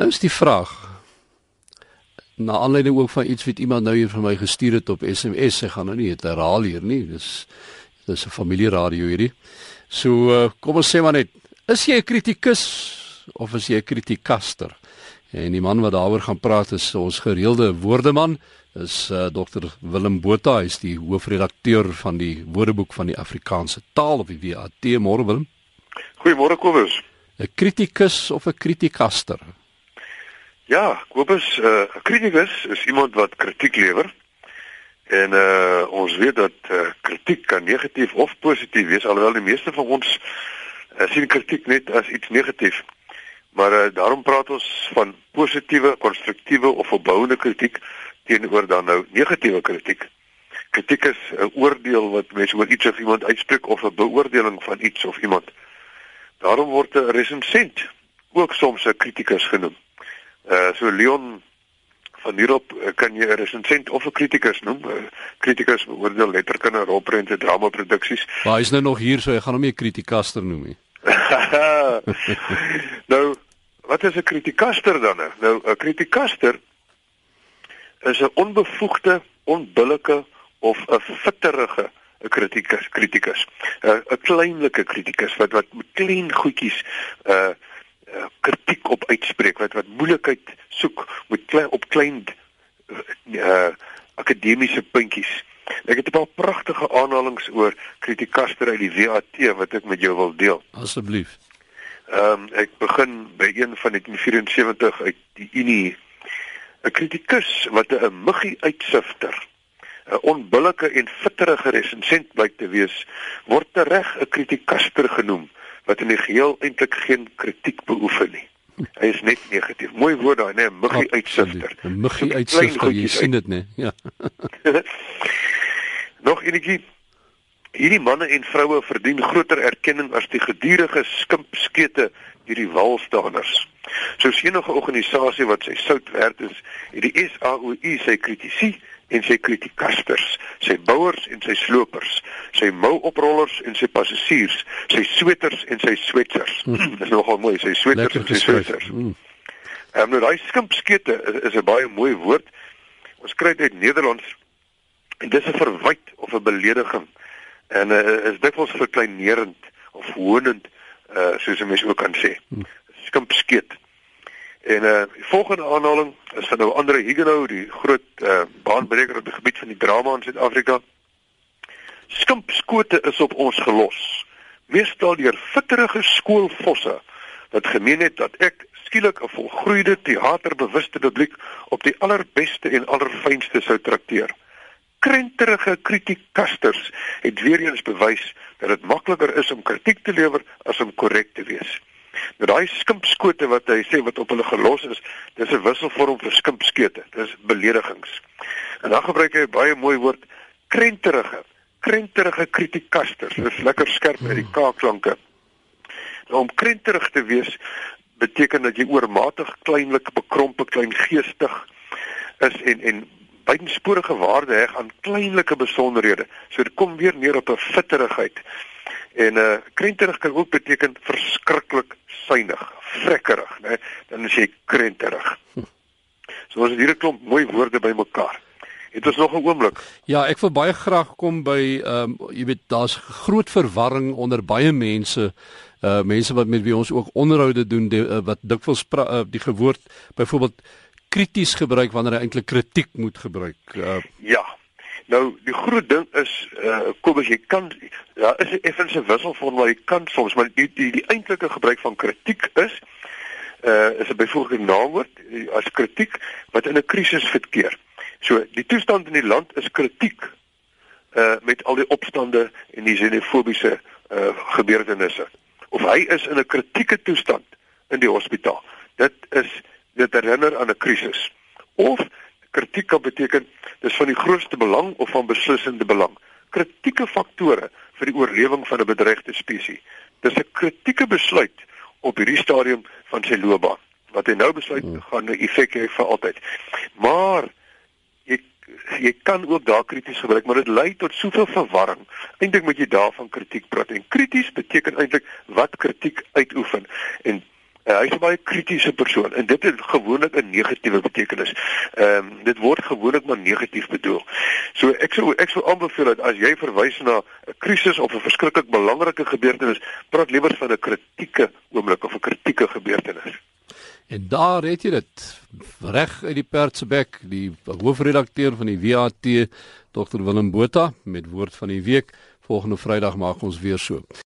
Nou is die vraag na aanleiding ook van iets wat iemand nou hier vir my gestuur het op SMS, sy gaan nou nie dit herhaal hier nie. Dis dis 'n familieradio hierdie. So uh, kom ons sê maar net, is jy 'n kritikus of is jy 'n kritikaster? En die man wat daaroor gaan praat is ons gereelde woordeman, is uh, Dr Willem Botha, hy is die hoofredakteur van die Woordeboek van die Afrikaanse Taal of die WAT. Môre Willem. Goeiemôre Kobus. 'n Kritikus of 'n kritikaster? Ja, Kobus, eh, 'n uh, kritikus is iemand wat kritiek lewer. En uh ons weet dat uh, kritiek kan negatief of positief wees, alhoewel die meeste van ons uh, sien kritiek net as iets negatief. Maar uh, daarom praat ons van positiewe, konstruktiewe of opbouende kritiek teenoor dan nou negatiewe kritiek. Kritiek is 'n oordeel wat mense oor iets of iemand uitspreek of 'n beoordeling van iets of iemand. Daarom word 'n resensent ook soms 'n kritikus genoem. Uh so Leon van hierop uh, kan jy 'n resensent of 'n kritikus noem. Uh, kritikus beoordeel letterkunde, rolprente, drama produksies. Maar hy is nou nog hier, so hy gaan hom nie 'n kritikaster noem nie. nou, wat is 'n kritikaster dan nou? Nou 'n kritikaster is 'n onbevoegde, onbillike of 'n fitterige 'n kritikus kritikus. 'n 'n kleinlike kritikus wat wat met klein goedjies uh uh kritiek op uitspreek wat wat moeilikheid soek met klein op klein uh akademiese puntjies. Ek het 'n paar pragtige aanhalinge oor kritikaster uit die WAT wat ek met jou wil deel. Asseblief. Ehm um, ek begin by een van die 74 uit die Unie 'n kritikus wat 'n muggie uitsifter, 'n onbillike en fitterige resensent blyk te wees, word tereg 'n kritikaster genoem wat in die geheel eintlik geen kritiek beoefen nie. Hy is net negatief. Mooi woord daai, nee, 'n muggie uitsifter. 'n Muggie uitsifter, jy sien dit, nee. Ja. Nog enetjie Hierdie manne en vroue verdien groter erkenning as die gedurende skimpskete hierdie walstaners. Soos enige organisasie wat sy sout werd is, het die SAOU sy kritisie en sy kritikasters, sy bouers en sy slopers, sy mouoprollers en sy passasiers, sy sweters en sy swetsers. Mm. Dis nogal mooi, sy sweters en sy swetsers. Mm. Um, nou daai skimpskete is, is 'n baie mooi woord. Ons kry dit uit Nederlands en dis 'n verwyd of 'n belediging en uh, is dikwels verkleinerend of hoonend uh soos 'n mens ook kan sê. Mm skimpskeet. En uh die volgende aanhaling is van nou Andre Huguenot, die groot uh baanbreker op die gebied van die drama in Suid-Afrika. Skimpskote is op ons gelos. Meestal deur fitterige skoolfosse wat gemeen het dat ek skielik 'n volgroeide teaterbewuste publiek op die allerbeste en allerfynste sou trakteer. Krenterige kritiekasters het weer eens bewys dat dit makliker is om kritiek te lewer as om korrek te wees. Nou daai skimpskote wat hy sê wat op hulle gelos is, dis 'n wisselvorm vir skimpskete. Dis beledigings. En dan gebruik hy baie mooi woord krenterige, krenterige kritikasters. Dis lekker skerp met die hmm. k-klanke. Nou om krenterig te wees beteken dat jy oormatig kleinlik bekrompe, kleingeestig is en en buitensporige waarde heg aan kleinlike besonderhede. So dit kom weer neer op 'n fitterigheid. En uh krenterig kan ook beteken verskriklik suinig, vrekkerig, né? Dan is jy krenterig. So ons het hier 'n klomp mooi woorde bymekaar. Het ons nog 'n oomblik? Ja, ek wil baie graag kom by ehm um, jy weet daar's groot verwarring onder baie mense uh mense wat met wie ons ook onderhoude doen die, uh, wat dikwels uh, die gewoord byvoorbeeld krities gebruik wanneer hy eintlik kritiek moet gebruik. Uh, ja, Nou die groot ding is uh kom as jy kan ja is 'n wisselvorm waar jy kan soms maar die die, die eintlike gebruik van kritiek is uh is 'n byvoeglike naamwoord eh, as kritiek wat in 'n krisis verkeer. So die toestand in die land is kritiek uh met al die opstande en die xenofobiese uh gebeurtenisse. Of hy is in 'n kritieke toestand in die hospitaal. Dit is dit herinner aan 'n krisis. Of kritiek kan beteken dis van die grootste belang of van beslissende belang. Kritieke faktore vir die oorlewing van 'n bedreigde spesies. Dis 'n kritieke besluit op hierdie stadium van sy loopbaan. Wat hy nou besluit hmm. gaan 'n effek hê vir altyd. Maar jy jy kan ook daar krities gebruik, maar dit lei tot soveel verwarring. Eintlik moet jy daarvan kritiek praat. En krities beteken eintlik wat kritiek uitoefen. En Uh, hy's 'n baie kritiese persoon en dit het gewoonlik 'n negatiewe betekenis. Ehm um, dit word gewoonlik maar negatief bedoel. So ek sou ek sou aanbeveel dat as jy verwys na 'n krisis of 'n verskriklik belangrike gebeurtenis, praat liewer van 'n kritieke oomblik of 'n kritieke gebeurtenis. En daar het jy dit reg uit die perd se bek, die hoofredakteur van die WAT, Dr Willem Botha met woord van die week. Volgende Vrydag maak ons weer so.